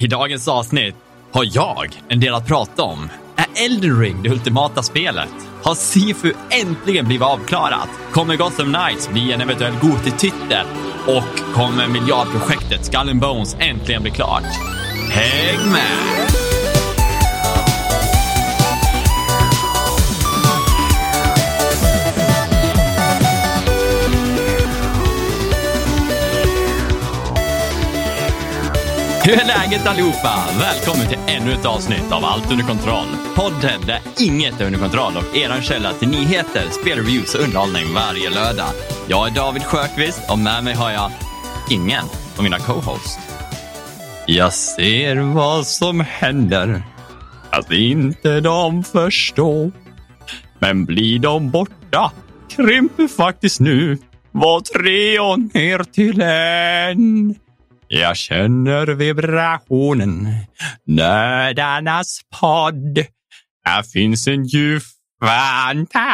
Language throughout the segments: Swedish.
I dagens avsnitt har jag en del att prata om. Är Elden Ring det ultimata spelet? Har Sifu äntligen blivit avklarat? Kommer Gotham Knights bli en eventuell Goti-titel? Och kommer miljardprojektet Skull and Bones äntligen bli klart? Häng med! Hur är läget allihopa? Välkommen till ännu ett avsnitt av Allt under kontroll. Podden där inget är under kontroll och er källa till nyheter, spelreviews och underhållning varje lördag. Jag är David Sjökvist och med mig har jag ingen av mina co-hosts. Jag ser vad som händer, att inte de förstår. Men blir de borta krymper faktiskt nu var treon ner till en. Jag känner vibrationen, nördarnas podd. Här finns en djup fantastisk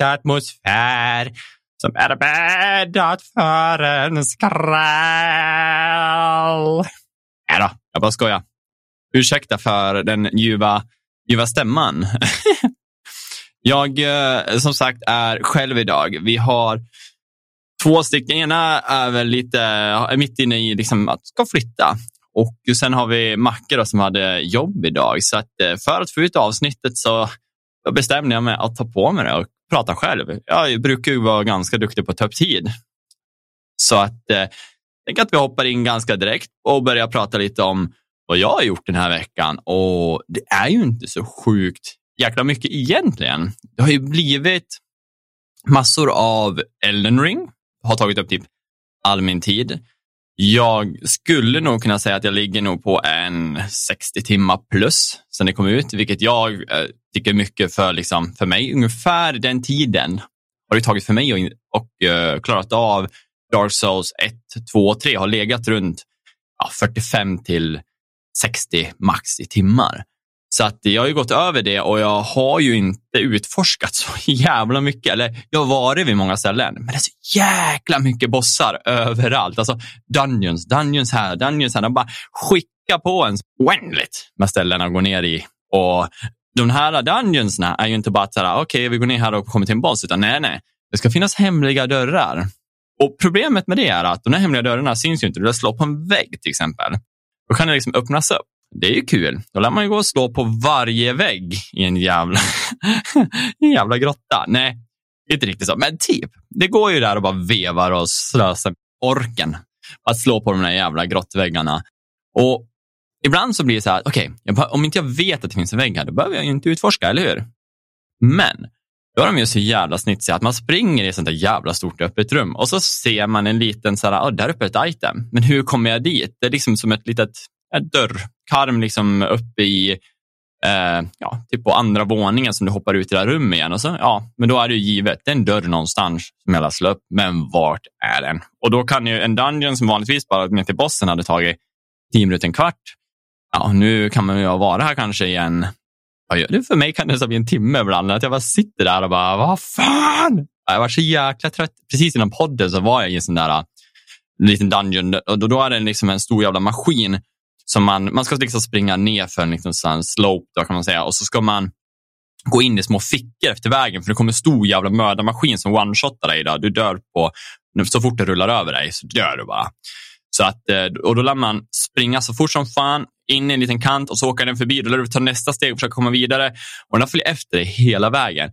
atmosfär som är bäddat för en skräll. Nej då, jag bara skojar. Ursäkta för den ljuva, ljuva stämman. jag eh, som sagt är själv idag. Vi har Två stycken. Ena är väl lite är mitt inne i liksom att ska flytta. Och sen har vi Macke då, som hade jobb idag. Så att eh, för att få ut avsnittet så bestämde jag mig att ta på mig det och prata själv. Jag brukar ju vara ganska duktig på att ta upp tid. Så att eh, jag tänker att vi hoppar in ganska direkt och börjar prata lite om vad jag har gjort den här veckan. Och det är ju inte så sjukt jäkla mycket egentligen. Det har ju blivit massor av Elden Ring har tagit upp typ all min tid. Jag skulle nog kunna säga att jag ligger nog på en 60 timmar plus sen det kom ut, vilket jag eh, tycker mycket för, liksom, för mig. Ungefär den tiden har det tagit för mig och, och eh, klarat av Dark Souls 1, 2 och 3 har legat runt ja, 45 till 60 max i timmar. Så att jag har ju gått över det och jag har ju inte utforskat så jävla mycket. Eller jag har varit vid många ställen, men det är så jäkla mycket bossar överallt. Alltså dungeons, dungeons här, dungeons här. De bara skickar på en oändligt med ställen att gå ner i. Och de här dungeonsna är ju inte bara att okej, okay, vi går ner här och kommer till en boss, utan nej, nej. Det ska finnas hemliga dörrar. Och problemet med det är att de här hemliga dörrarna syns ju inte. Du slår på en vägg till exempel. Då kan det liksom öppnas upp det är ju kul. Då lär man ju gå och slå på varje vägg i en jävla, en jävla grotta. Nej, inte riktigt så, men typ. Det går ju där och bara vevar och slösar orken att slå på de där jävla grottväggarna. Och ibland så blir det så här, okej, okay, om inte jag vet att det finns en vägg här, då behöver jag ju inte utforska, eller hur? Men då är de ju så jävla snitsiga att man springer i ett sånt där jävla stort öppet rum och så ser man en liten, så här, oh, där uppe är ett item. Men hur kommer jag dit? Det är liksom som ett litet en dörrkarm liksom uppe i, eh, ja, typ på andra våningen som du hoppar ut i det där rummet igen. Och så, ja, men då är det ju givet, det är en dörr någonstans som jag slå upp, men vart är den? Och då kan ju en dungeon som vanligtvis bara ner till bossen hade tagit tio minuter, en kvart. Ja, nu kan man ju vara här kanske igen. Vad gör det för mig kan det bli en timme ibland, att jag bara sitter där och bara, vad fan? Jag var så jäkla trött. Precis innan podden så var jag i en sån där eh, liten dungeon och då, då är det liksom en stor jävla maskin som man, man ska liksom springa ner för en liksom slope då, kan man säga och så ska man gå in i små fickor efter vägen för det kommer en stor jävla mördarmaskin som one-shotar dig. Då. Du dör på, så fort det rullar över dig så dör du bara. Så att, eh, och då lär man springa så fort som fan in i en liten kant och så åker den förbi. Då lär du ta nästa steg och försöka komma vidare och den följer efter dig hela vägen.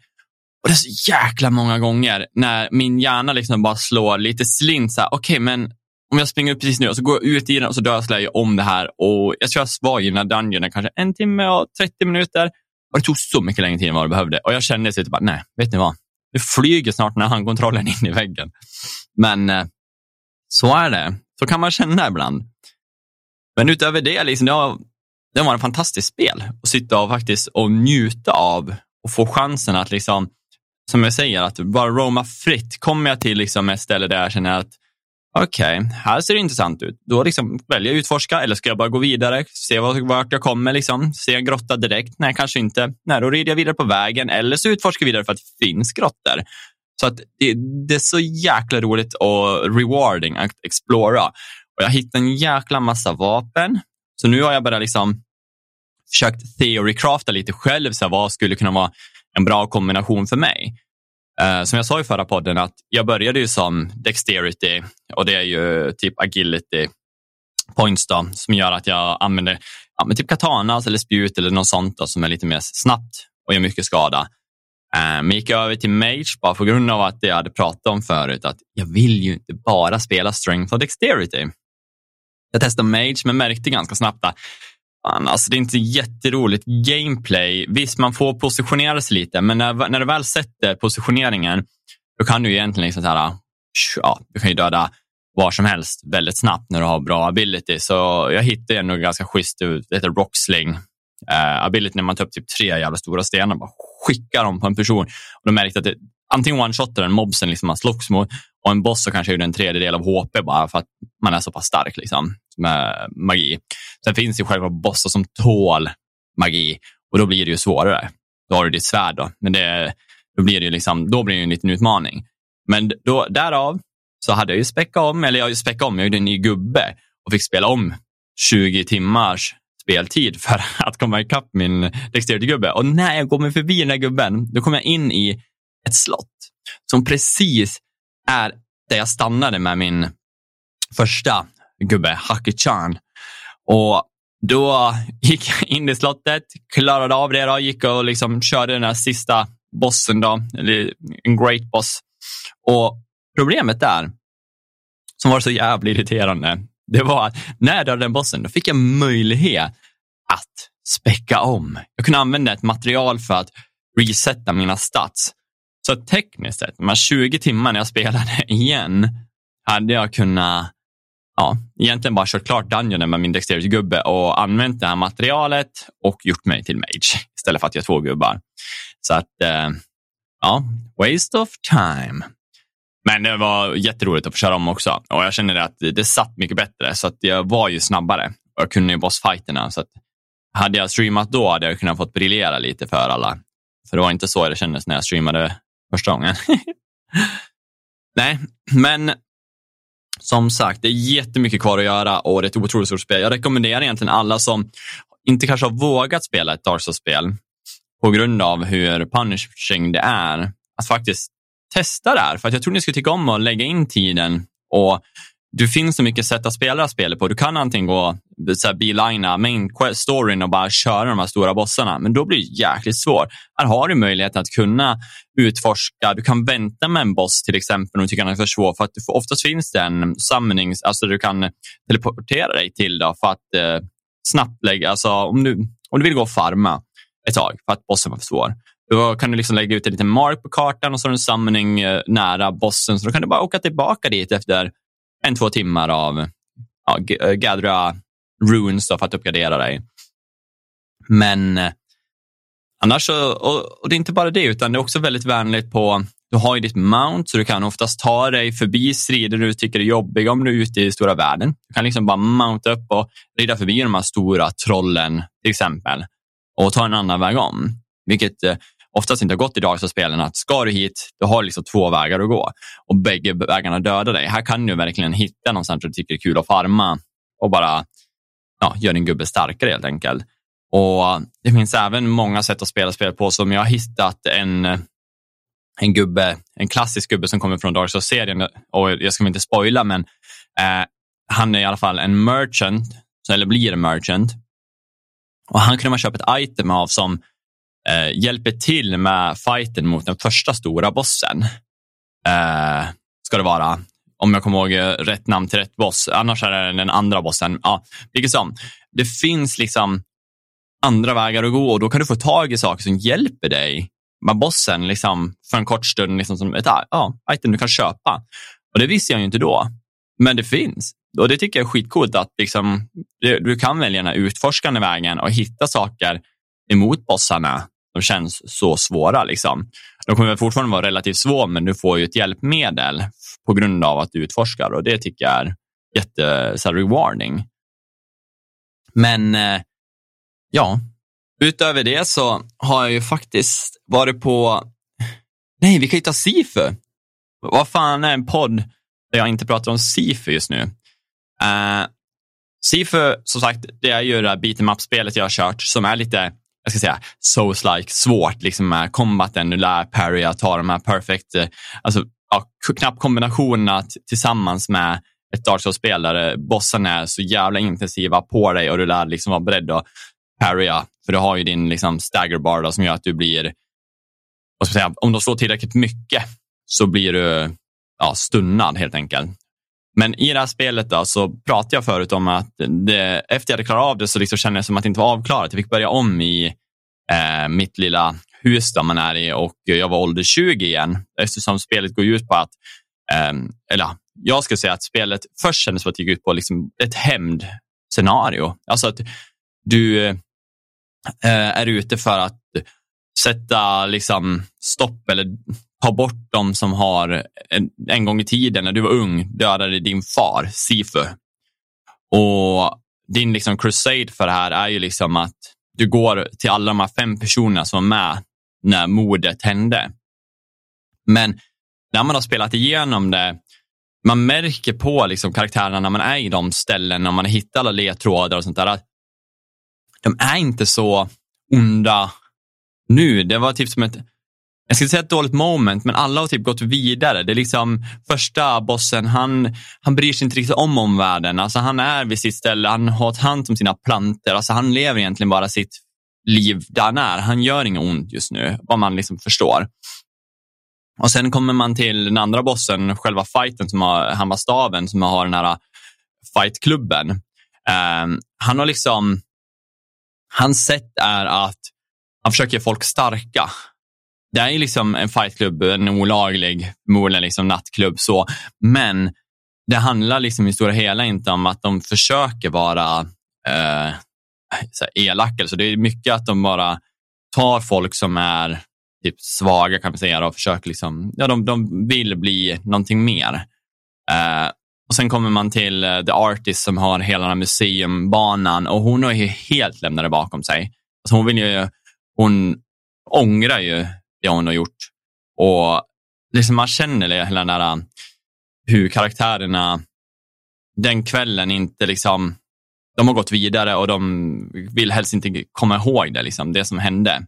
Och det är så jäkla många gånger när min hjärna liksom bara slår lite slint. Okej, okay, men om jag springer upp precis nu och så går jag ut i den och så dödslar jag om det här. Och jag tror jag svag i den här dungeonen kanske en timme och 30 minuter. Och det tog så mycket längre tid än vad det behövde. Och jag kände sig typ bara, nej, vet ni vad? Nu flyger snart den här handkontrollen in i väggen. Men eh, så är det. Så kan man känna ibland. Men utöver det, liksom, det, har, det var ett fantastiskt spel att sitta och faktiskt och njuta av och få chansen att liksom, som jag säger, att bara roma fritt. Kommer jag till liksom ett ställe där jag känner att Okej, okay, här ser det intressant ut. Då liksom väljer jag utforska eller ska jag bara gå vidare, se vart jag kommer, liksom. se en grotta direkt? Nej, kanske inte. Nej, då rider jag vidare på vägen eller så utforskar jag vidare för att det finns grottor. Så att det, det är så jäkla roligt och rewarding att explora. Och jag hittade en jäkla massa vapen. Så nu har jag bara liksom försökt theorycrafta lite själv, så här, vad skulle kunna vara en bra kombination för mig. Uh, som jag sa i förra podden, att jag började ju som dexterity och det är ju typ agility points då, som gör att jag använder ja, men typ katanas eller spjut eller något sånt då, som är lite mer snabbt och gör mycket skada. Uh, men gick jag över till Mage bara på grund av att jag hade pratat om förut att jag vill ju inte bara spela Strength och Dexterity. Jag testade Mage men märkte ganska snabbt att alltså det är inte jätteroligt gameplay. Visst, man får positionera sig lite, men när, när du väl sätter positioneringen, då kan du egentligen liksom så här, ja, du kan ju döda var som helst väldigt snabbt när du har bra ability. Så jag hittade ändå ganska schysst, det heter rocksling. Uh, ability när man tar upp typ tre jävla stora stenar, bara skickar dem på en person. Och då märkte att det, antingen one-shotar den mobsen liksom man slogs mot och en boss så kanske gjorde en tredjedel av HP bara för att man är så pass stark liksom, med magi. Sen finns det själva bossar som tål magi och då blir det ju svårare. Då har du ditt svärd då, men det, då blir det ju liksom, då blir det en liten utmaning. Men då, därav så hade jag ju späckat om, eller jag ju späckat om, jag gjorde en ny gubbe och fick spela om 20 timmars speltid för att komma ikapp min dexterity-gubbe. Och när jag kommer förbi den här gubben, då kommer jag in i ett slott som precis är där jag stannade med min första gubbe, Haki-chan. Och då gick jag in i slottet, klarade av det, då, gick och liksom körde den här sista bossen, då, eller en great boss. Och problemet där, som var så jävligt irriterande, det var att när jag dödade den bossen, då fick jag möjlighet att späcka om. Jag kunde använda ett material för att resetta mina stats. Så tekniskt sett, de här 20 timmarna jag spelade igen, hade jag kunnat ja, egentligen bara kört klart Dungeonen med min Dexterity-gubbe och använt det här materialet och gjort mig till Mage istället för att jag två gubbar. Så att, eh, ja, waste of time. Men det var jätteroligt att få köra om också och jag känner att det satt mycket bättre så att jag var ju snabbare och jag kunde ju bossfighterna. Så att hade jag streamat då hade jag kunnat fått briljera lite för alla. För det var inte så det kändes när jag streamade första gången. Nej, men som sagt, det är jättemycket kvar att göra och det är ett otroligt stort spel. Jag rekommenderar egentligen alla som inte kanske har vågat spela ett Dark Souls-spel på grund av hur punishing det är, att faktiskt testa det här. För att jag tror ni skulle tycka om att lägga in tiden och det finns så mycket sätt att spela spelet på. Du kan antingen gå bilina main storyn och bara köra de här stora bossarna, men då blir det jäkligt svårt. Här har du möjlighet att kunna utforska. Du kan vänta med en boss till exempel om du tycker att den är för svår, för att oftast finns det en samling, alltså du kan teleportera dig till då, för att eh, snabbt lägga, alltså om du, om du vill gå och farma ett tag för att bossen var för svår. Då kan du liksom lägga ut en liten mark på kartan och så har du en samling eh, nära bossen, så då kan du bara åka tillbaka dit efter en, två timmar av ja, eh, gathera runes för att uppgradera dig. Men eh, annars så, och, och, det är inte bara det, utan det är också väldigt vänligt på, du har ju ditt mount, så du kan oftast ta dig förbi strider du tycker är jobbiga om du är ute i stora världen. Du kan liksom bara mounta upp och rida förbi de här stora trollen till exempel och ta en annan väg om. Vilket eh, oftast inte har gått i dag så spelen att ska du hit, du har liksom två vägar att gå och bägge vägarna dödar dig. Här kan du verkligen hitta någonstans där du tycker det är kul att farma och bara ja, göra din gubbe starkare helt enkelt. Och eh, Det finns även många sätt att spela spel på som jag har hittat en, en gubbe, en klassisk gubbe som kommer från Dark Souls-serien och jag ska inte spoila men eh, han är i alla fall en merchant, eller blir en merchant. Och han kunde man köpa ett item av som eh, hjälper till med fighten mot den första stora bossen. Eh, ska det vara. Om jag kommer ihåg rätt namn till rätt boss. Annars är det den andra bossen. Ja, vilket som. Det finns liksom andra vägar att gå och då kan du få tag i saker som hjälper dig med bossen liksom, för en kort stund liksom, som ett ah, ja, item du kan köpa. Och Det visste jag ju inte då, men det finns. Och Det tycker jag är skitcoolt att liksom, du kan välja den här utforskande vägen och hitta saker emot bossarna de känns så svåra. Liksom. De kommer fortfarande vara relativt svåra, men du får ju ett hjälpmedel på grund av att du utforskar och det tycker jag är jätte så rewarding. Men eh, ja, utöver det så har jag ju faktiskt varit på... Nej, vi kan ju ta Sifu. Vad fan är en podd där jag inte pratar om Sifu just nu? Uh, Sifu, som sagt, det är ju det här beat'em up-spelet jag har kört som är lite, jag ska säga, souls-like, svårt liksom med combaten, du lär parrya, ta de här perfect, eh, alltså ja, knappkombinationerna tillsammans med ett Dark Souls-spel där eh, bossarna är så jävla intensiva på dig och du lär liksom vara beredd att parrya. För du har ju din liksom stagger bar då, som gör att du blir, vad ska jag säga, om de slår tillräckligt mycket så blir du ja, stunnad helt enkelt. Men i det här spelet då, så pratade jag förut om att det, efter jag hade klarat av det så liksom kände jag som att det inte var avklarat. Jag fick börja om i eh, mitt lilla hus där man är i och jag var ålder 20 igen eftersom spelet går ut på att, eh, eller jag skulle säga att spelet först kändes som att det gick ut på liksom ett hämndscenario. Alltså att du eh, är ute för att sätta liksom stopp eller ta bort de som har en, en gång i tiden när du var ung dödade din far, Sifu. Och din liksom crusade för det här är ju liksom att du går till alla de här fem personerna som var med när mordet hände. Men när man har spelat igenom det, man märker på liksom karaktärerna när man är i de ställen, när man har hittat alla ledtrådar och sånt där, att de är inte så onda nu. Det var typ som ett, jag ska inte säga ett dåligt moment, men alla har typ gått vidare. Det är liksom första bossen, han, han bryr sig inte riktigt om omvärlden. Alltså han är vid sitt ställe, han har hand om sina planter. Alltså han lever egentligen bara sitt liv där han är. Han gör inget ont just nu, vad man liksom förstår. Och sen kommer man till den andra bossen, själva fighten som har staven som har den här äh, fightklubben. Um, han har liksom, hans sätt är att han försöker göra folk starka. Det är liksom en fightklubb, en olaglig, förmodligen liksom nattklubb så, men det handlar liksom i stora hela inte om att de försöker vara eh, elaka. Så det är mycket att de bara tar folk som är typ svaga kan man säga och försöker liksom, ja, de, de vill bli någonting mer. Eh, och Sen kommer man till eh, The Artist som har hela den här museumbanan och hon har ju helt lämnat det bakom sig. Alltså hon, vill ju, hon ångrar ju det hon har gjort. Och liksom man känner hela den där, äh, hur karaktärerna den kvällen inte liksom, de har gått vidare och de vill helst inte komma ihåg det, liksom, det som hände.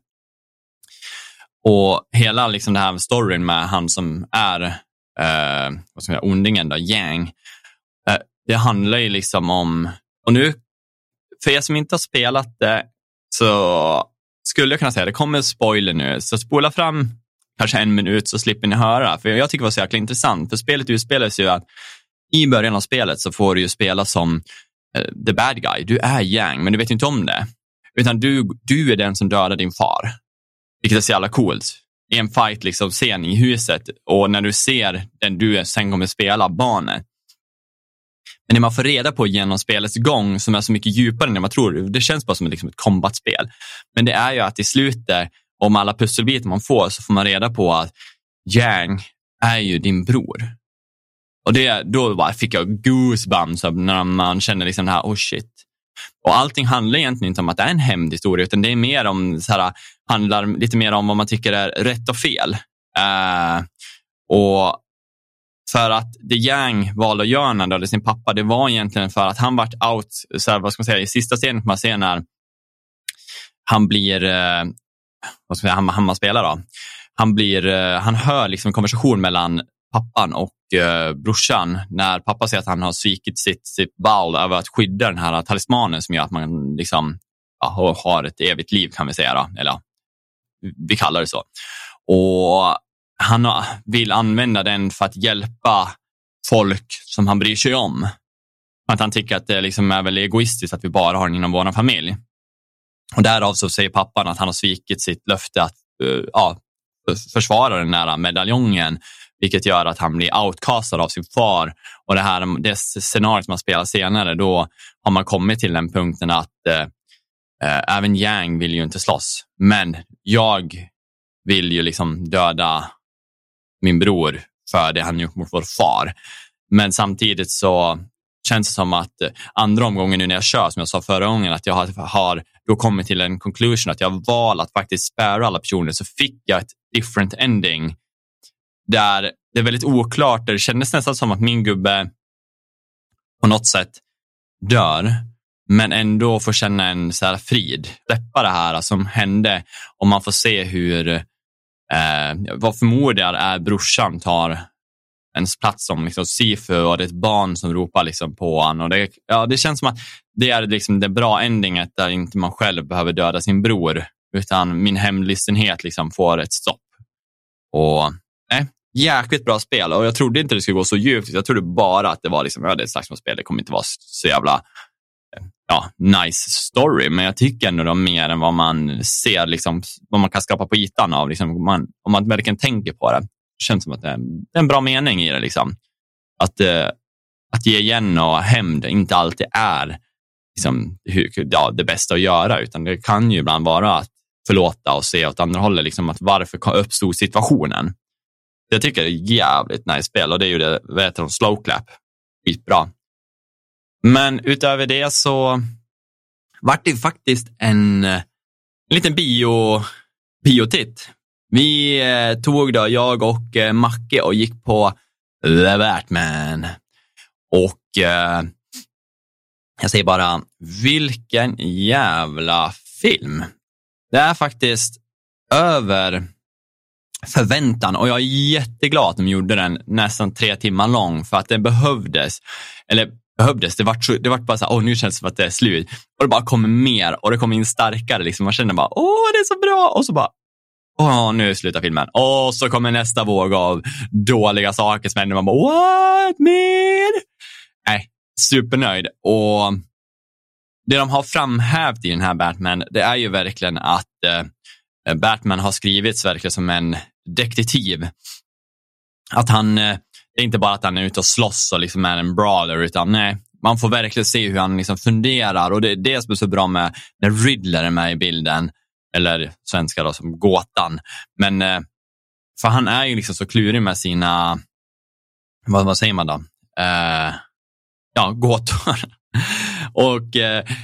Och hela liksom, den här storyn med han som är eh, vad ska jag säga, ondingen, då, Yang, eh, det handlar ju liksom om, och nu, för er som inte har spelat det, så skulle jag kunna säga, det kommer spoiler nu, så spola fram kanske en minut så slipper ni höra. För jag tycker det var så jäkla intressant, för spelet utspelar sig ju att i början av spelet så får du ju spela som uh, the bad guy. Du är Yang, men du vet inte om det. Utan du, du är den som dödar din far. Vilket är så jävla coolt. I en fight, liksom, scen i huset och när du ser den du sen kommer spela, barnet. Men det man får reda på genom spelets gång, som är så mycket djupare än man tror, det känns bara som liksom ett combatspel. Men det är ju att i slutet, om alla pusselbitar man får, så får man reda på att Yang är ju din bror. Och det, då bara fick jag goosebumps när man känner liksom det här, oh shit. Och allting handlar egentligen inte om att det är en hämndhistoria, utan det är mer om, så här, handlar lite mer om vad man tycker är rätt och fel. Uh, och för att det Yang valde att göra när han sin pappa, det var egentligen för att han vart out, så här, vad ska man säga, i sista scenen man ser när han blir, eh, vad ska man säga, han, han spelar då. Han, blir, eh, han hör liksom en konversation mellan pappan och eh, brorsan när pappa säger att han har svikit sitt, sitt val över att skydda den här talismanen som gör att man liksom, ja, har ett evigt liv kan vi säga. Då. Eller vi kallar det så. Och han vill använda den för att hjälpa folk som han bryr sig om. Att han tycker att det liksom är väl egoistiskt att vi bara har den inom vår familj. Och därav så säger pappan att han har svikit sitt löfte att uh, ja, försvara den här medaljongen, vilket gör att han blir outcastad av sin far. Och det här det scenariot man spelar senare, då har man kommit till den punkten att uh, uh, även Yang vill ju inte slåss, men jag vill ju liksom döda min bror för det han gjort mot vår far. Men samtidigt så känns det som att eh, andra omgången nu när jag kör, som jag sa förra gången, att jag har, har då kommit till en conclusion att jag har valt att faktiskt spara alla personer, så fick jag ett different ending där det är väldigt oklart. Där det kändes nästan som att min gubbe på något sätt dör, men ändå får känna en så här frid. Släppa det här som hände och man får se hur, eh, vad förmodar är brorsan tar ens plats som liksom Sifu och det är ett barn som ropar liksom på honom. Och det, ja, det känns som att det är liksom det bra endinget där inte man själv behöver döda sin bror, utan min hemlistenhet liksom får ett stopp. Och nej, jäkligt bra spel och jag trodde inte det skulle gå så djupt. Jag trodde bara att det var liksom, ja, det är ett slagsmålsspel, det kommer inte vara så jävla ja, nice story, men jag tycker ändå de mer än vad man ser, liksom, vad man kan skapa på ytan av, liksom, man, om man verkligen tänker på det. Det känns som att det är, en bra mening i det. Liksom. Att, eh, att ge igen och hämnd inte alltid är liksom, ja, det bästa att göra, utan det kan ju ibland vara att förlåta och se åt andra hållet, liksom, att varför uppstod situationen? Jag tycker det är jävligt nice spel och det är ju det, vad heter de, slow clap. Skitbra. Men utöver det så vart det faktiskt en, en liten bio, biotitt. Vi eh, tog då, jag och eh, Macke och gick på The Batman. Och eh, jag säger bara, vilken jävla film. Det är faktiskt över förväntan och jag är jätteglad att de gjorde den nästan tre timmar lång för att den behövdes. Eller behövdes. Det vart, så, det vart bara så här, åh nu känns det som att det är slut. Och det bara kommer mer och det kommer in starkare. Liksom. Man känner bara, åh det är så bra. Och så bara, åh nu slutar filmen. Och så kommer nästa våg av dåliga saker som händer. Man bara, what mer? Nej, supernöjd. Och det de har framhävt i den här Batman, det är ju verkligen att eh, Batman har skrivits verkligen som en detektiv. Att han, eh, det är inte bara att han är ute och slåss och liksom är en brawler, utan nej, man får verkligen se hur han liksom funderar och det är det som är så bra med när Riddler är med i bilden, eller svenska då som gåtan. Men eh, för han är ju liksom så klurig med sina, vad, vad säger man då? Uh, ja, gåtor. och uh,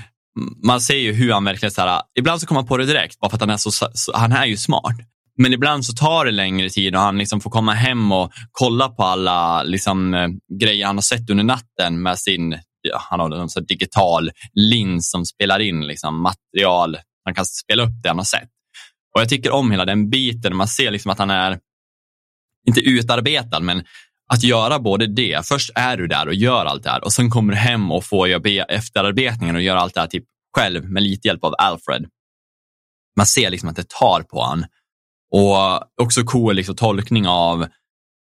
man ser ju hur han verkligen, så här, ibland så kommer man på det direkt, bara för att han är så, så han är ju smart. Men ibland så tar det längre tid och han liksom får komma hem och kolla på alla liksom, eh, grejer han har sett under natten med sin ja, han har en sån digital lins som spelar in liksom, material. Han kan spela upp det han har sett. Och Jag tycker om hela den biten. Man ser liksom att han är, inte utarbetad, men att göra både det. Först är du där och gör allt det här och sen kommer du hem och får efterarbetningen och gör allt det här typ själv med lite hjälp av Alfred. Man ser liksom att det tar på honom. Och också cool liksom, tolkning av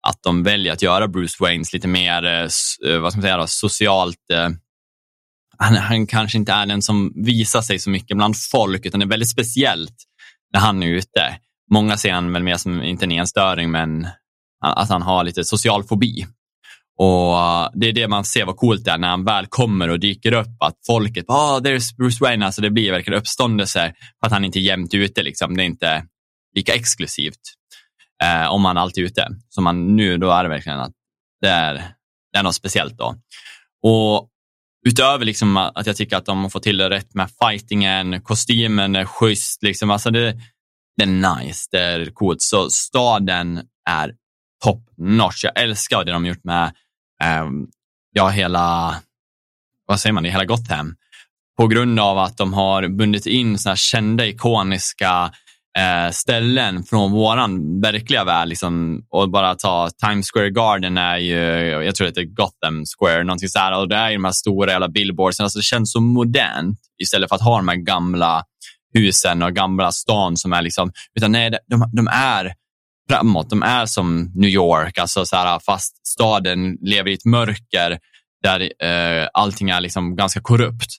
att de väljer att göra Bruce Waynes lite mer eh, eh, vad ska man säga, socialt eh, han, han, kanske inte är den som visar sig så mycket bland folk, utan det är väldigt speciellt när han är ute. Många ser han väl mer som, inte en enstöring, men att han har lite social fobi. Och Det är det man ser vad coolt det är när han väl kommer och dyker upp, att folket, oh, there's Bruce Wayne, alltså det blir verkligen uppståndelse för att han inte är jämt ute. Liksom. Det är inte lika exklusivt eh, om man alltid är ute. Som man nu, då är det verkligen att det är, det är något speciellt. då. Och utöver liksom att jag tycker att de har fått till det rätt med fightingen, kostymen är schysst, liksom, alltså det, det är nice, det är coolt. Så staden är top notch. Jag älskar det de gjort med eh, ja, hela, vad säger man, hela Gotham. På grund av att de har bundit in såna kända ikoniska eh, ställen från våran verkliga värld. Liksom, och bara ta Times Square Garden är ju, jag tror det heter Gotham Square, någonting så här, och det är ju de här stora jävla billboardsen. Alltså, det känns så modernt istället för att ha de här gamla husen och gamla stan som är liksom, utan nej, de, de är framåt. De är som New York, alltså så här, fast staden lever i ett mörker där eh, allting är liksom ganska korrupt.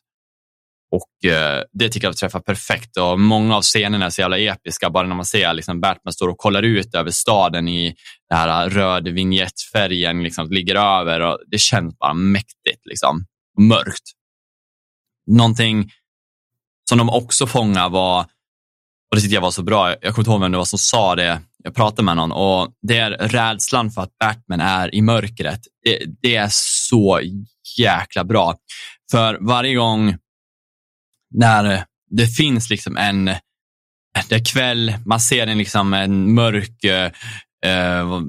Och eh, Det tycker jag träffar perfekt och många av scenerna är så jävla episka. Bara när man ser liksom Batman står och kollar ut över staden i den här eh, röd vignettfärgen liksom, ligger över och det känns bara mäktigt. Liksom. Mörkt. Någonting som de också fångar var, och det tyckte jag var så bra, jag kommer inte ihåg vem det var som sa det, jag pratade med någon och det är rädslan för att Batman är i mörkret. Det, det är så jäkla bra. För varje gång när eh, det finns liksom en, det är kväll, man ser en, liksom en mörk eh, eh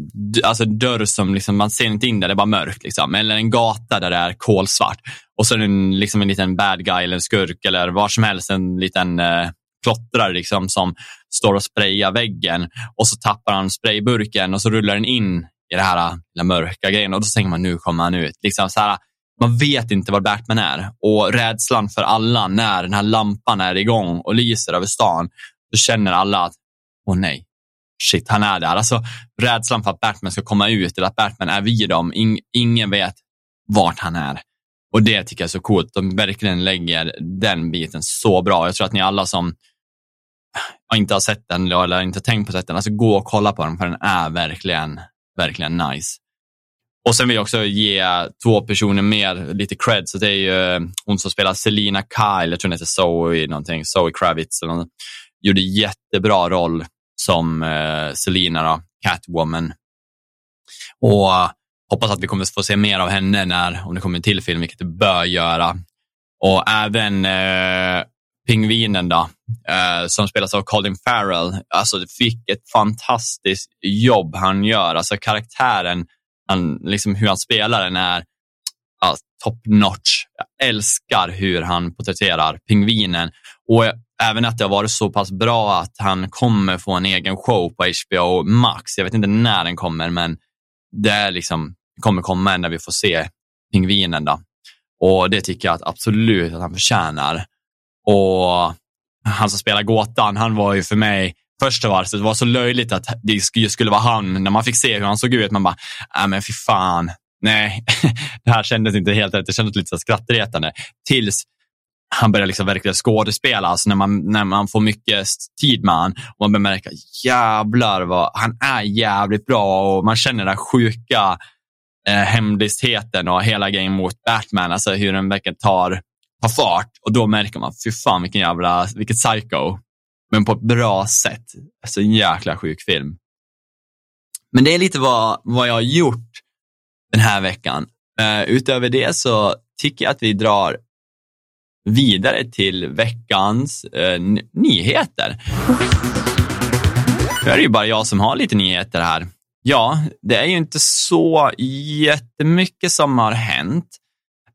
alltså dörr som liksom, man ser inte in där, det är bara mörkt. Liksom. Eller en gata där det är kolsvart. och så är det en, liksom en liten bad guy eller en skurk eller vad som helst, en liten eh, klottrare liksom, som står och sprayar väggen och så tappar han sprayburken och så rullar den in i det här eh, lilla mörka grejen och då tänker man nu kommer han ut. Liksom så här, man vet inte var Batman är och rädslan för alla när den här lampan är igång och lyser över stan, då känner alla att åh nej, shit, han är där. Alltså rädslan för att Batman ska komma ut eller att Batman är vid dem. In, ingen vet vart han är. Och det tycker jag är så coolt. De verkligen lägger den biten så bra. Jag tror att ni alla som inte har sett den eller inte tänkt på den, alltså gå och kolla på den för den är verkligen, verkligen nice. Och sen vill jag också ge två personer mer lite cred. Så det är ju eh, hon som spelar Selina Kyle, jag tror hon heter Zoe någonting, Zoe Kravitz. Eller något. Gjorde jättebra roll som eh, Selina, då, Catwoman. Och eh, hoppas att vi kommer få se mer av henne när, om det kommer en till film, vilket det bör göra. Och även eh, Pingvinen då, eh, som spelas av Colin Farrell. Alltså, fick ett fantastiskt jobb han gör. Alltså karaktären, han, liksom hur han spelar den är ja, top notch. Jag älskar hur han porträtterar pingvinen. Och även att det har varit så pass bra att han kommer få en egen show på HBO Max. Jag vet inte när den kommer, men det är liksom, kommer komma när vi får se pingvinen. Då. Och det tycker jag att absolut att han förtjänar. Och han som spelar gåtan, han var ju för mig Första varset var så löjligt att det skulle vara han. När man fick se hur han såg ut, man bara, nej men fy fan, nej, det här kändes inte helt rätt. Det kändes lite skrattretande. Tills han börjar liksom verkligen skådespela, alltså när man, när man får mycket tid med honom och man börjar märka, jävlar vad, han är jävligt bra och man känner den sjuka eh, hemlistheten och hela grejen mot Batman, alltså hur den verkligen tar, tar fart och då märker man, fy fan vilken jävla, vilket psycho. Men på ett bra sätt. Alltså en jäkla sjuk film. Men det är lite vad, vad jag har gjort den här veckan. Uh, utöver det så tycker jag att vi drar vidare till veckans uh, nyheter. Nu är det ju bara jag som har lite nyheter här. Ja, det är ju inte så jättemycket som har hänt.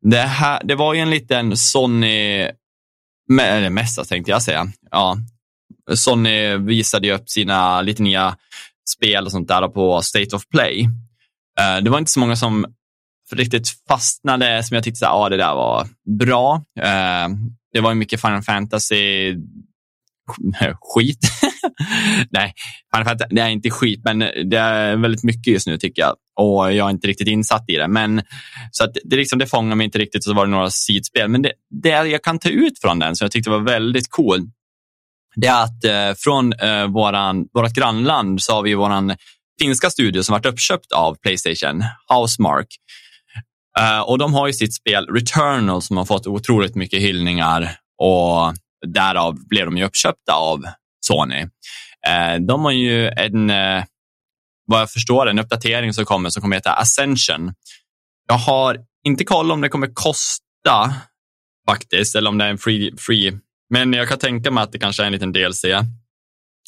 Det, här, det var ju en liten Sony, eller mässa tänkte jag säga. Ja, Sony visade ju upp sina lite nya spel och sånt där på State of Play. Eh, det var inte så många som riktigt fastnade som jag tyckte att ah, det där var bra. Eh, det var mycket Final Fantasy skit. Nej, Final Fantasy, det är inte skit, men det är väldigt mycket just nu tycker jag. Och jag är inte riktigt insatt i det. Men, så att det, liksom, det fångar mig inte riktigt. Så var det några sidspel. Men det, det jag kan ta ut från den, som jag tyckte var väldigt cool, det är att eh, från eh, våran, vårat grannland så har vi våran finska studio som varit uppköpt av Playstation, Housemark. Uh, och de har ju sitt spel Returnal som har fått otroligt mycket hyllningar och därav blev de ju uppköpta av Sony. Uh, de har ju en, uh, vad jag förstår, en uppdatering som kommer som kommer heta Ascension. Jag har inte koll om det kommer kosta faktiskt, eller om det är en free, free. Men jag kan tänka mig att det kanske är en liten DLC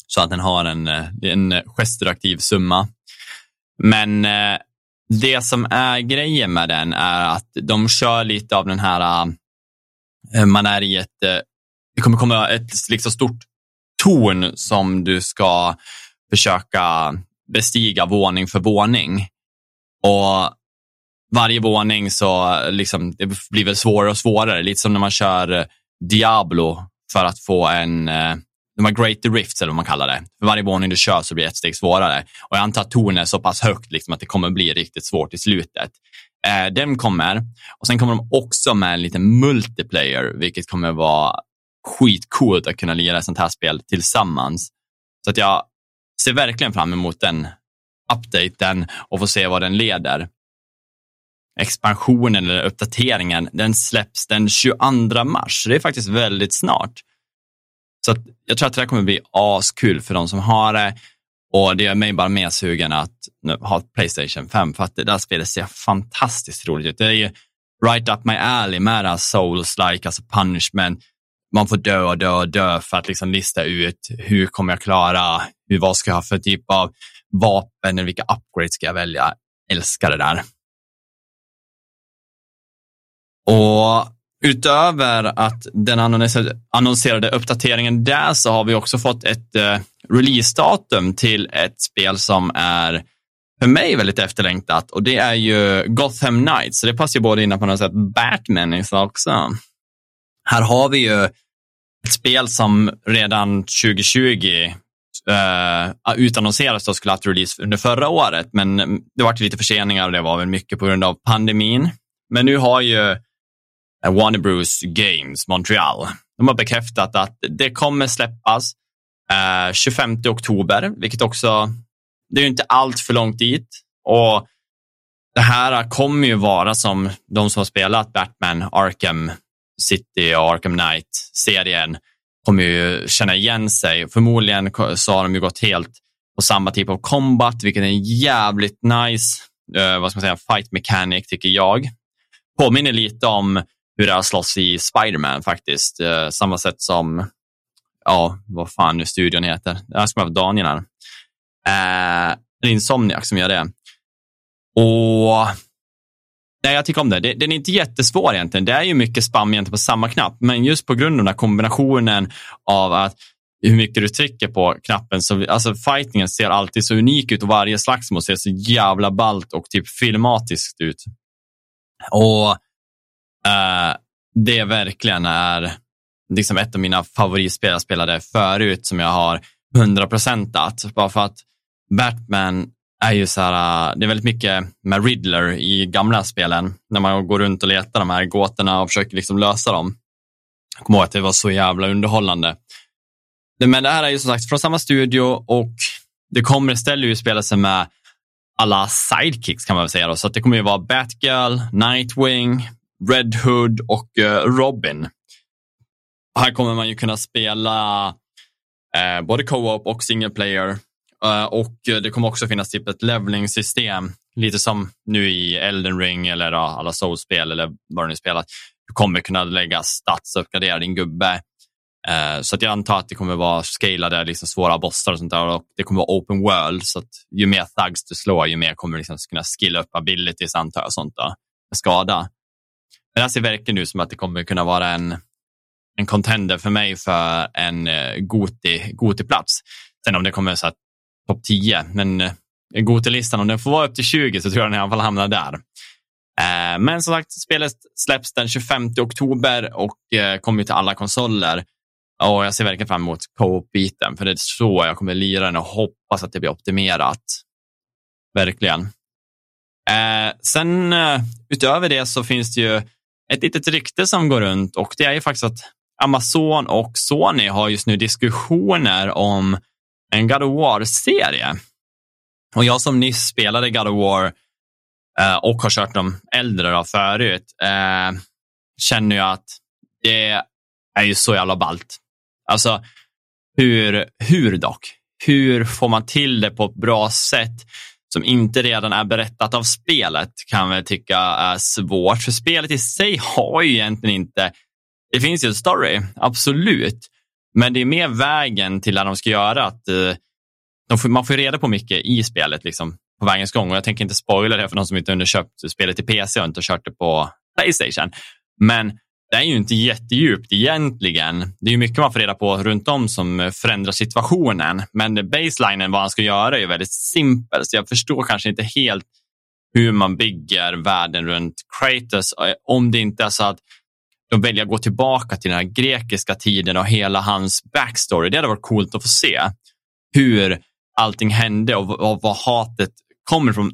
så att den har en, eh, en eh, gesturaktiv summa. Men eh, det som är grejen med den är att de kör lite av den här, man är i ett, det kommer komma ett liksom stort torn som du ska försöka bestiga våning för våning. Och varje våning så liksom, det blir väl svårare och svårare, lite som när man kör Diablo för att få en eh, de har Greater Rifts eller vad man kallar det. För varje våning du kör så blir det ett steg svårare. Och jag antar att tornet är så pass högt liksom, att det kommer bli riktigt svårt i slutet. Eh, den kommer. Och sen kommer de också med en liten multiplayer, vilket kommer vara skitcoolt att kunna lira ett sånt här spel tillsammans. Så att jag ser verkligen fram emot den updaten och få se vad den leder. Expansionen eller uppdateringen, den släpps den 22 mars. Det är faktiskt väldigt snart. Så jag tror att det här kommer bli askul för de som har det. Och det gör mig bara mer sugen att ha Playstation 5 för att det där spelet ser fantastiskt roligt ut. Det är ju right up my alley med det här souls-like, alltså punishment. Man får dö och dö och dö för att liksom lista ut hur kommer jag klara, hur, vad ska jag ha för typ av vapen, eller vilka upgrades ska jag välja. Älskar det där. Och utöver att den annonserade uppdateringen där så har vi också fått ett eh, releasedatum till ett spel som är för mig väldigt efterlängtat och det är ju Gotham Knights. Så det passar ju både in att man har sett Batman också. Här har vi ju ett spel som redan 2020 eh, utannonserades och skulle haft release under förra året, men det var lite förseningar och det var väl mycket på grund av pandemin. Men nu har ju Eh, Warner Bros Games Montreal, de har bekräftat att det kommer släppas eh, 25 oktober, vilket också, det är ju inte allt för långt dit. Och det här kommer ju vara som de som har spelat Batman, Arkham City och Arkham Knight-serien kommer ju känna igen sig. Förmodligen så har de ju gått helt på samma typ av combat, vilket är en jävligt nice eh, vad ska man säga, fight mechanic tycker jag. Påminner lite om hur det är att slåss i Spiderman faktiskt. Eh, samma sätt som, ja, vad fan nu studion heter. Det här ska vara Daniel här. Uh, Insomniac som gör det. Och Nej, jag tycker om det. Den är inte jättesvår egentligen. Det är ju mycket spam egentligen på samma knapp, men just på grund av den här kombinationen av att hur mycket du trycker på knappen. Så, alltså fightingen ser alltid så unik ut och varje slagsmål ser så jävla ballt och typ filmatiskt ut. Och Eh, det verkligen är liksom ett av mina favoritspel jag spelade förut som jag har 100 procentat. Bara för att Batman är ju så här, eh, det är väldigt mycket med Riddler i gamla spelen, när man går runt och letar de här gåtorna och försöker liksom lösa dem. Jag kommer ihåg att det var så jävla underhållande. Men det här är ju som sagt från samma studio och det kommer istället ju spela sig med alla sidekicks kan man väl säga. Då. Så det kommer ju vara Batgirl, Nightwing, Red Hood och eh, Robin. här kommer man ju kunna spela eh, både co-op och single player Eh, och det kommer också finnas typ ett leveling-system, lite som nu i Elden Ring eller alla Souls-spel eller vad du spelat. Du kommer kunna lägga stats och uppgradera din gubbe. Eh, så att jag antar att det kommer vara scalade, liksom svåra bossar och sånt där. Och det kommer vara open world, så att ju mer thugs du slår, ju mer kommer du liksom kunna skilla upp abilities, antar jag, sånt där, skada. Men det här ser verkligen ut som att det kommer kunna vara en, en contender för mig för en eh, Goti, Goti-plats. Sen om det kommer så att topp 10, men eh, Goti-listan, om den får vara upp till 20 så tror jag den i alla fall hamnar där. Eh, men som sagt, spelet släpps den 25 oktober och kommer till alla konsoler. Och jag ser verkligen fram emot co-op-biten, för det är så jag kommer lira den och hoppas att det blir optimerat. Verkligen. Sen utöver det så finns det ju ett litet rykte som går runt och det är ju faktiskt att Amazon och Sony har just nu diskussioner om en God of War-serie. Och jag som nyss spelade God of War eh, och har kört de äldre då förut, eh, känner ju att det är ju så jävla ballt. Alltså, hur, hur dock? Hur får man till det på ett bra sätt som inte redan är berättat av spelet kan vi tycka är svårt. För spelet i sig har ju egentligen inte, det finns ju en story, absolut. Men det är mer vägen till vad de ska göra. Att, eh, får, man får reda på mycket i spelet liksom, på vägens gång. Och jag tänker inte spoila det för de som inte underköpt spelet i PC och inte kört det på Playstation. Men det är ju inte jättedjupt egentligen. Det är ju mycket man får reda på runt om som förändrar situationen. Men baselinen, vad han ska göra, är väldigt simpel. Så jag förstår kanske inte helt hur man bygger världen runt Kratos. Eh, om det inte är så att de väljer att gå tillbaka till den här grekiska tiden och hela hans backstory. Det hade varit coolt att få se hur allting hände och, och vad hatet kommer ifrån.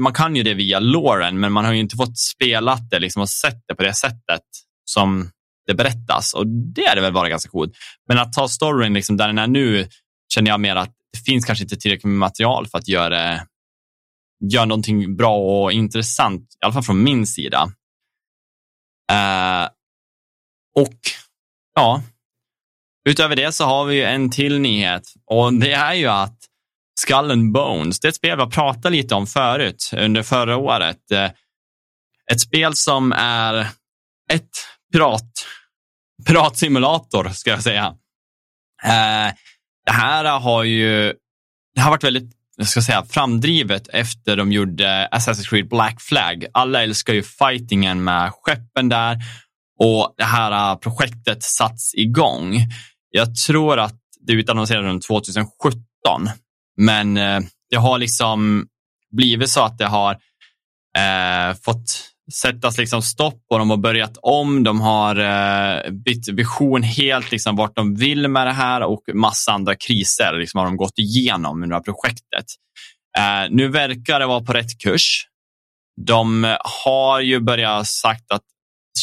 man kan ju det via Lauren, men man har ju inte fått spela det liksom, och sett det på det sättet som det berättas. Och det hade väl varit ganska coolt. Men att ta storyn liksom, där den är nu känner jag mer att det finns kanske inte tillräckligt med material för att göra, göra någonting bra och intressant, i alla fall från min sida. Uh, och ja, utöver det så har vi en till nyhet och det är ju att Skull and Bones, det är ett spel vi har pratat lite om förut under förra året. Eh, ett spel som är ett pirat, piratsimulator, ska jag säga. Eh, det här har ju det har varit väldigt jag ska säga, framdrivet efter de gjorde Assassin's Creed Black Flag. Alla älskar ju fightingen med skeppen där och det här projektet satts igång. Jag tror att det utannonserades runt 2017, men eh, det har liksom blivit så att det har eh, fått sättas liksom stopp och de har börjat om. De har eh, bytt vision helt, liksom vart de vill med det här och massa andra kriser liksom har de gått igenom under det här projektet. Eh, nu verkar det vara på rätt kurs. De har ju börjat sagt att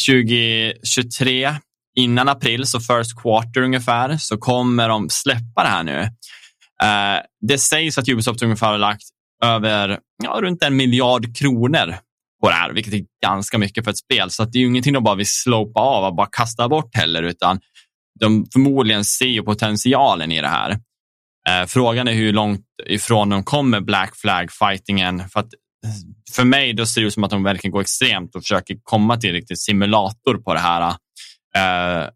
2023, innan april, så first quarter ungefär, så kommer de släppa det här nu. Eh, det sägs att Ubisoft ungefär har lagt över ja, runt en miljard kronor på det här, vilket är ganska mycket för ett spel. Så det är ju ingenting de bara vill slopa av och bara kasta bort heller, utan de förmodligen ser ju potentialen i det här. Eh, frågan är hur långt ifrån de kommer Black Flag-fightingen. För, för mig då ser det ut som att de verkligen går extremt och försöker komma till riktigt simulator på det här. Eh,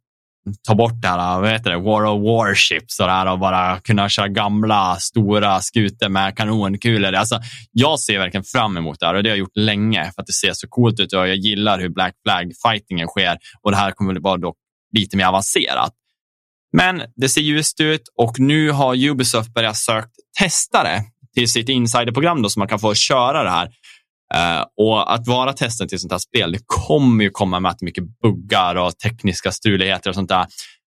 ta bort det här, vad heter det, War of Warships och här och bara kunna köra gamla stora skutor med kanonkulor. Alltså, jag ser verkligen fram emot det här och det har jag gjort länge för att det ser så coolt ut och jag gillar hur Black Flag-fightingen sker och det här kommer vara dock lite mer avancerat. Men det ser ljust ut och nu har Ubisoft börjat söka testare till sitt insiderprogram då, så man kan få köra det här. Eh, och att vara testen till sånt här spel, det kommer ju komma med att mycket buggar och tekniska struligheter och sånt där.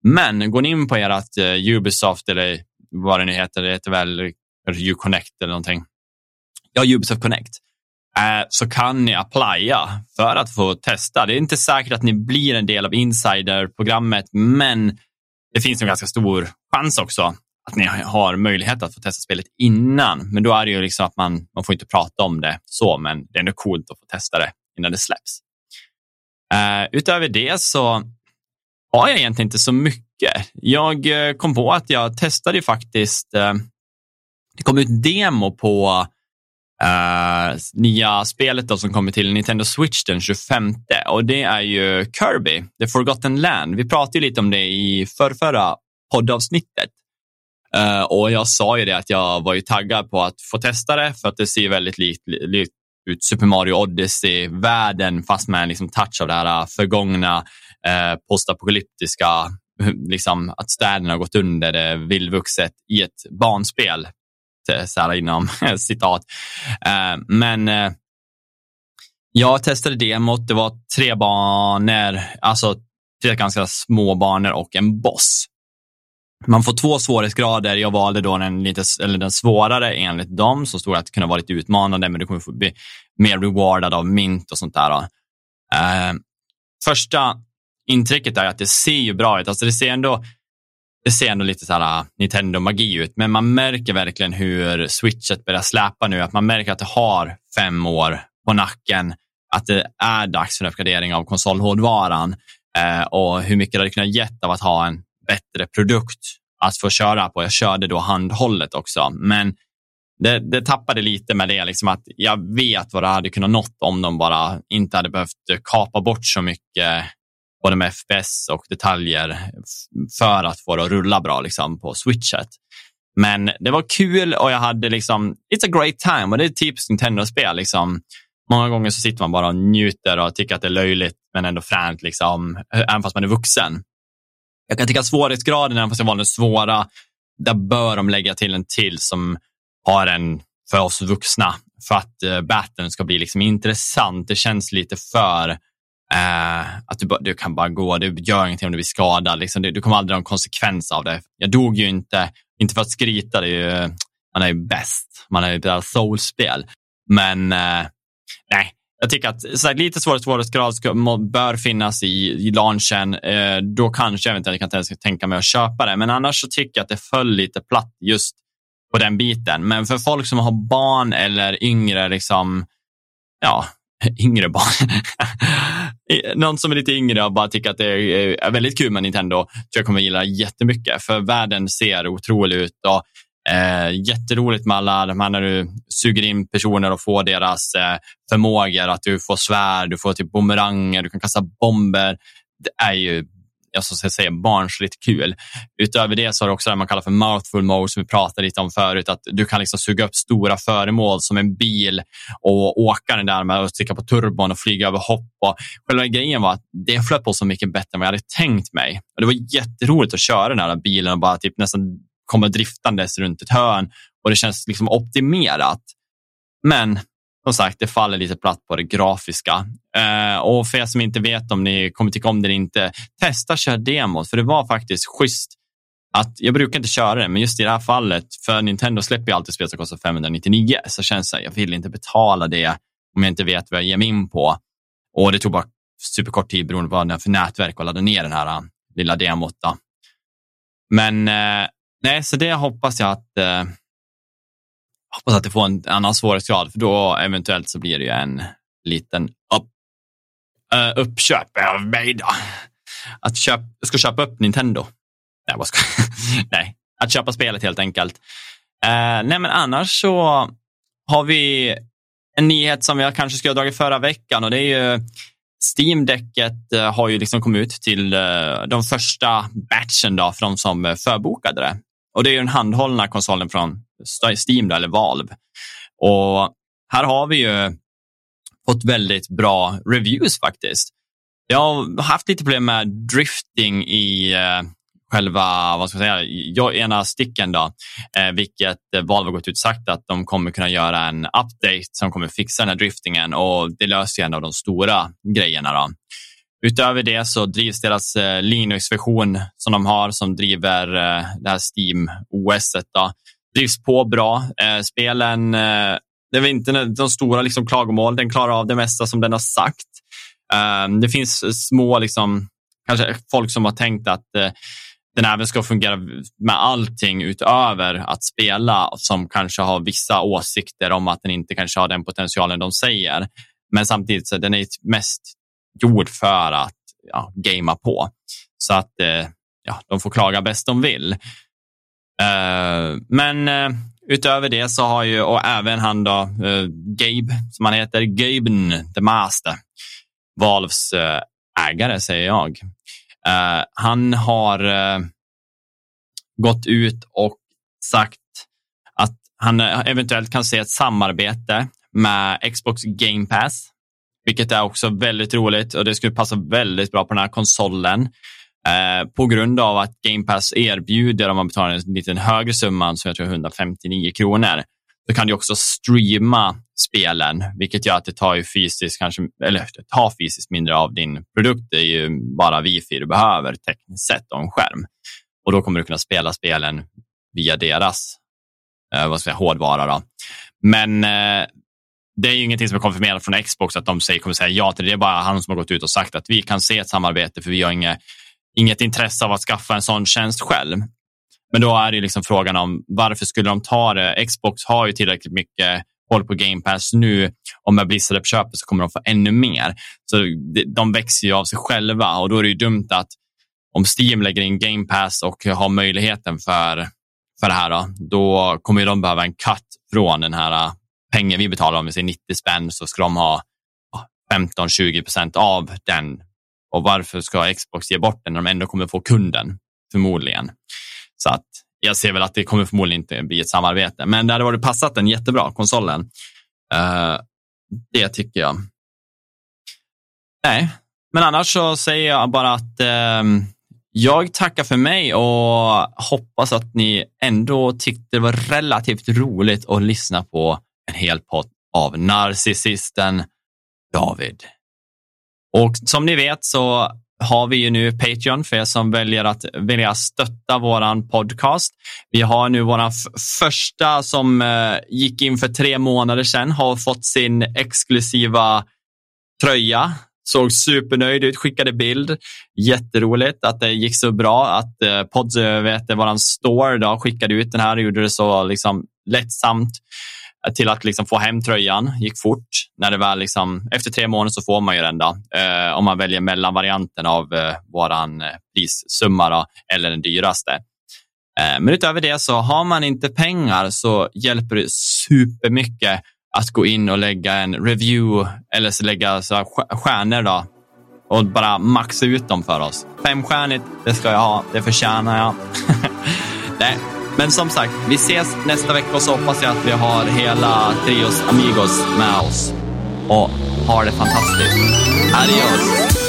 Men går ni in på ert eh, Ubisoft eller vad det nu heter, det heter väl Uconnect eller någonting. Ja, Ubisoft Connect. Eh, så kan ni applya för att få testa. Det är inte säkert att ni blir en del av insiderprogrammet, men det finns en ganska stor chans också att ni har möjlighet att få testa spelet innan. Men då är det ju liksom att man, man får inte prata om det så, men det är ändå coolt att få testa det innan det släpps. Uh, utöver det så har jag egentligen inte så mycket. Jag uh, kom på att jag testade faktiskt, uh, det kom ut demo på nya spelet då som kommer till Nintendo Switch den 25 och det är ju Kirby, The Forgotten Land. Vi pratade lite om det i förrförra poddavsnittet. Uh, och jag sa ju det att jag var ju taggad på att få testa det för att det ser väldigt likt, li, ut Super Mario Odyssey-världen fast med en liksom touch av det här eh, förgångna uh, postapokalyptiska, liksom att städerna har gått under det vildvuxet i ett barnspel. Så här inom citat. Uh, men jag testade demot. Det var tre banor, alltså tre ganska små banor och en boss. Man får två svårighetsgrader. Jag valde då den, lite, eller den svårare enligt dem, som stod att det kunde vara lite utmanande, men du kommer få bli mer rewardad av mint och sånt där. Eh, första intrycket är att det ser ju bra ut. Alltså det ser ändå, det ser ändå lite så här ah, Nintendo-magi ut, men man märker verkligen hur switchet börjar släpa nu. Att man märker att det har fem år på nacken, att det är dags för en uppgradering av konsolhårdvaran eh, och hur mycket det hade kunnat gett av att ha en bättre produkt att få köra på. Jag körde då handhållet också, men det, det tappade lite med det, liksom att jag vet vad det hade kunnat nått om de bara inte hade behövt kapa bort så mycket både med FPS och detaljer för att få det att rulla bra liksom, på switchet. Men det var kul och jag hade liksom, it's a great time och det är typiskt Nintendo-spel. Liksom. Många gånger så sitter man bara och njuter och tycker att det är löjligt men ändå fränt, liksom, även fast man är vuxen. Jag kan tycka att svårighetsgraden, även fast jag valde den svåra, där bör de lägga till en till som har en för oss vuxna för att uh, battlen ska bli liksom intressant. Det känns lite för uh, att du, du, kan bara gå, det gör ingenting om du blir skadad. Liksom, du, du kommer aldrig ha en konsekvens av det. Jag dog ju inte, inte för att skryta, det är ju, man är ju bäst, man är ju ett soulspel. Men uh, nej, jag tycker att så här, lite svårare svårighetsgrad bör finnas i, i launchen. Eh, då kanske jag eventuellt kan tänka mig att köpa det. Men annars så tycker jag att det föll lite platt just på den biten. Men för folk som har barn eller yngre, liksom, ja, yngre barn. Eh, någon som är lite yngre och bara tycker att det är väldigt kul med Nintendo tror jag kommer gilla jättemycket. För världen ser otrolig ut och Eh, jätteroligt med alla de här när du suger in personer och får deras eh, förmågor. Att du får svärd, du får typ bumeranger, du kan kasta bomber. Det är ju jag ska säga, barnsligt kul. Utöver det så har du också det man kallar för mouthful mode som vi pratade lite om förut, att du kan liksom suga upp stora föremål som en bil och åka den där med och trycka på turbon och flyga över hopp. Och själva grejen var att det flöt på så mycket bättre än vad jag hade tänkt mig. Och det var jätteroligt att köra den här bilen och bara typ nästan kommer driftandes runt ett hörn och det känns liksom optimerat. Men som sagt, det faller lite platt på det grafiska. Eh, och för er som inte vet om ni kommer tycka om det eller inte, testa köra demot, för det var faktiskt schysst. Att, jag brukar inte köra det, men just i det här fallet, för Nintendo släpper ju alltid spel som kostar 599, så känns det, jag vill inte betala det om jag inte vet vad jag ger mig in på. Och det tog bara superkort tid beroende på vad det är för nätverk att ladda ner den här eh, lilla demot. Då. Men eh, nej, så det hoppas jag att eh, hoppas att det får en annan svårighetsgrad, för då eventuellt så blir det ju en liten upp, uh, uppköp av mig då. Att köp, ska köpa upp Nintendo. Nej, vad ska, nej, att köpa spelet helt enkelt. Uh, nej, men annars så har vi en nyhet som jag kanske skulle ha dragit förra veckan och det är ju Steam-däcket eh, har ju liksom kommit ut till de första batchen då, för de som förbokade det. Och det är den handhållna konsolen från Steam eller Valve. Och här har vi ju fått väldigt bra reviews faktiskt. Jag har haft lite problem med drifting i eh, själva, vad ska jag säga, ena sticken då, eh, vilket Valve har gått ut och sagt att de kommer kunna göra en update som kommer fixa den här driftingen och det löser ju en av de stora grejerna. Då. Utöver det så drivs deras eh, Linux-version som de har som driver eh, det här Steam OS. Då, drivs på bra. Eh, spelen, det är inte de stora liksom, klagomål. Den klarar av det mesta som den har sagt. Ehm, det finns små, liksom, kanske folk som har tänkt att den även ska fungera med allting utöver att spela som kanske har vissa åsikter om att den inte kanske har den potentialen de säger. Men samtidigt så den är mest gjord för att ja, gamea på. Så att eh, ja, de får klaga bäst de vill. Eh, men eh, utöver det så har ju, och även han då, eh, Gabe, som han heter, Gaben the Master, Valves eh, ägare säger jag. han har gått ut och sagt att han eventuellt kan se ett samarbete med Xbox Game Pass, vilket är också väldigt roligt och det skulle passa väldigt bra på den här konsolen. Eh, på grund av att Game Pass erbjuder, om man betalar en lite högre summa, som jag tror är 159 kronor, så kan du också streama spelen, vilket gör att det tar ju fysiskt, kanske, eller det tar fysiskt mindre av din produkt. Det är ju bara wifi du behöver tekniskt sett och en skärm. Och då kommer du kunna spela spelen via deras eh, vad ska jag, hårdvara. Då. Men eh, det är ju ingenting som är konfirmerat från Xbox att de säger, kommer säga ja till det. Det är bara han som har gått ut och sagt att vi kan se ett samarbete för vi har inget inget intresse av att skaffa en sån tjänst själv. Men då är det liksom frågan om varför skulle de ta det? Xbox har ju tillräckligt mycket håll på Game Pass nu Om med Blizzard köper så kommer de få ännu mer. Så de växer ju av sig själva och då är det ju dumt att om Steam lägger in Game Pass och har möjligheten för, för det här, då, då kommer de behöva en cut från den här pengen vi betalar, om vi säger 90 spänn, så ska de ha 15-20 procent av den och varför ska Xbox ge bort den när de ändå kommer få kunden? Förmodligen. Så att jag ser väl att det kommer förmodligen inte bli ett samarbete, men det hade varit passat den jättebra, konsolen. Uh, det tycker jag. Nej, men annars så säger jag bara att uh, jag tackar för mig och hoppas att ni ändå tyckte det var relativt roligt att lyssna på en hel podd av narcissisten David. Och som ni vet så har vi ju nu Patreon för er som väljer att vilja stötta våran podcast. Vi har nu våran första som eh, gick in för tre månader sedan har fått sin exklusiva tröja. Såg supernöjd ut, skickade bild. Jätteroligt att det gick så bra att eh, Pods, vet, våran store då, skickade ut den här och gjorde det så liksom lättsamt till att liksom få hem tröjan gick fort. När det väl liksom, efter tre månader så får man ju den då, eh, om man väljer mellanvarianten av eh, våran eh, prissumma då, eller den dyraste. Eh, men utöver det så har man inte pengar så hjälper det supermycket att gå in och lägga en review eller så lägga så stjärnor då, och bara maxa ut dem för oss. Femstjärnigt, det ska jag ha. Det förtjänar jag. Nej, men som sagt, vi ses nästa vecka och så hoppas jag att vi har hela Trios Amigos med oss. Och ha det fantastiskt. Adios!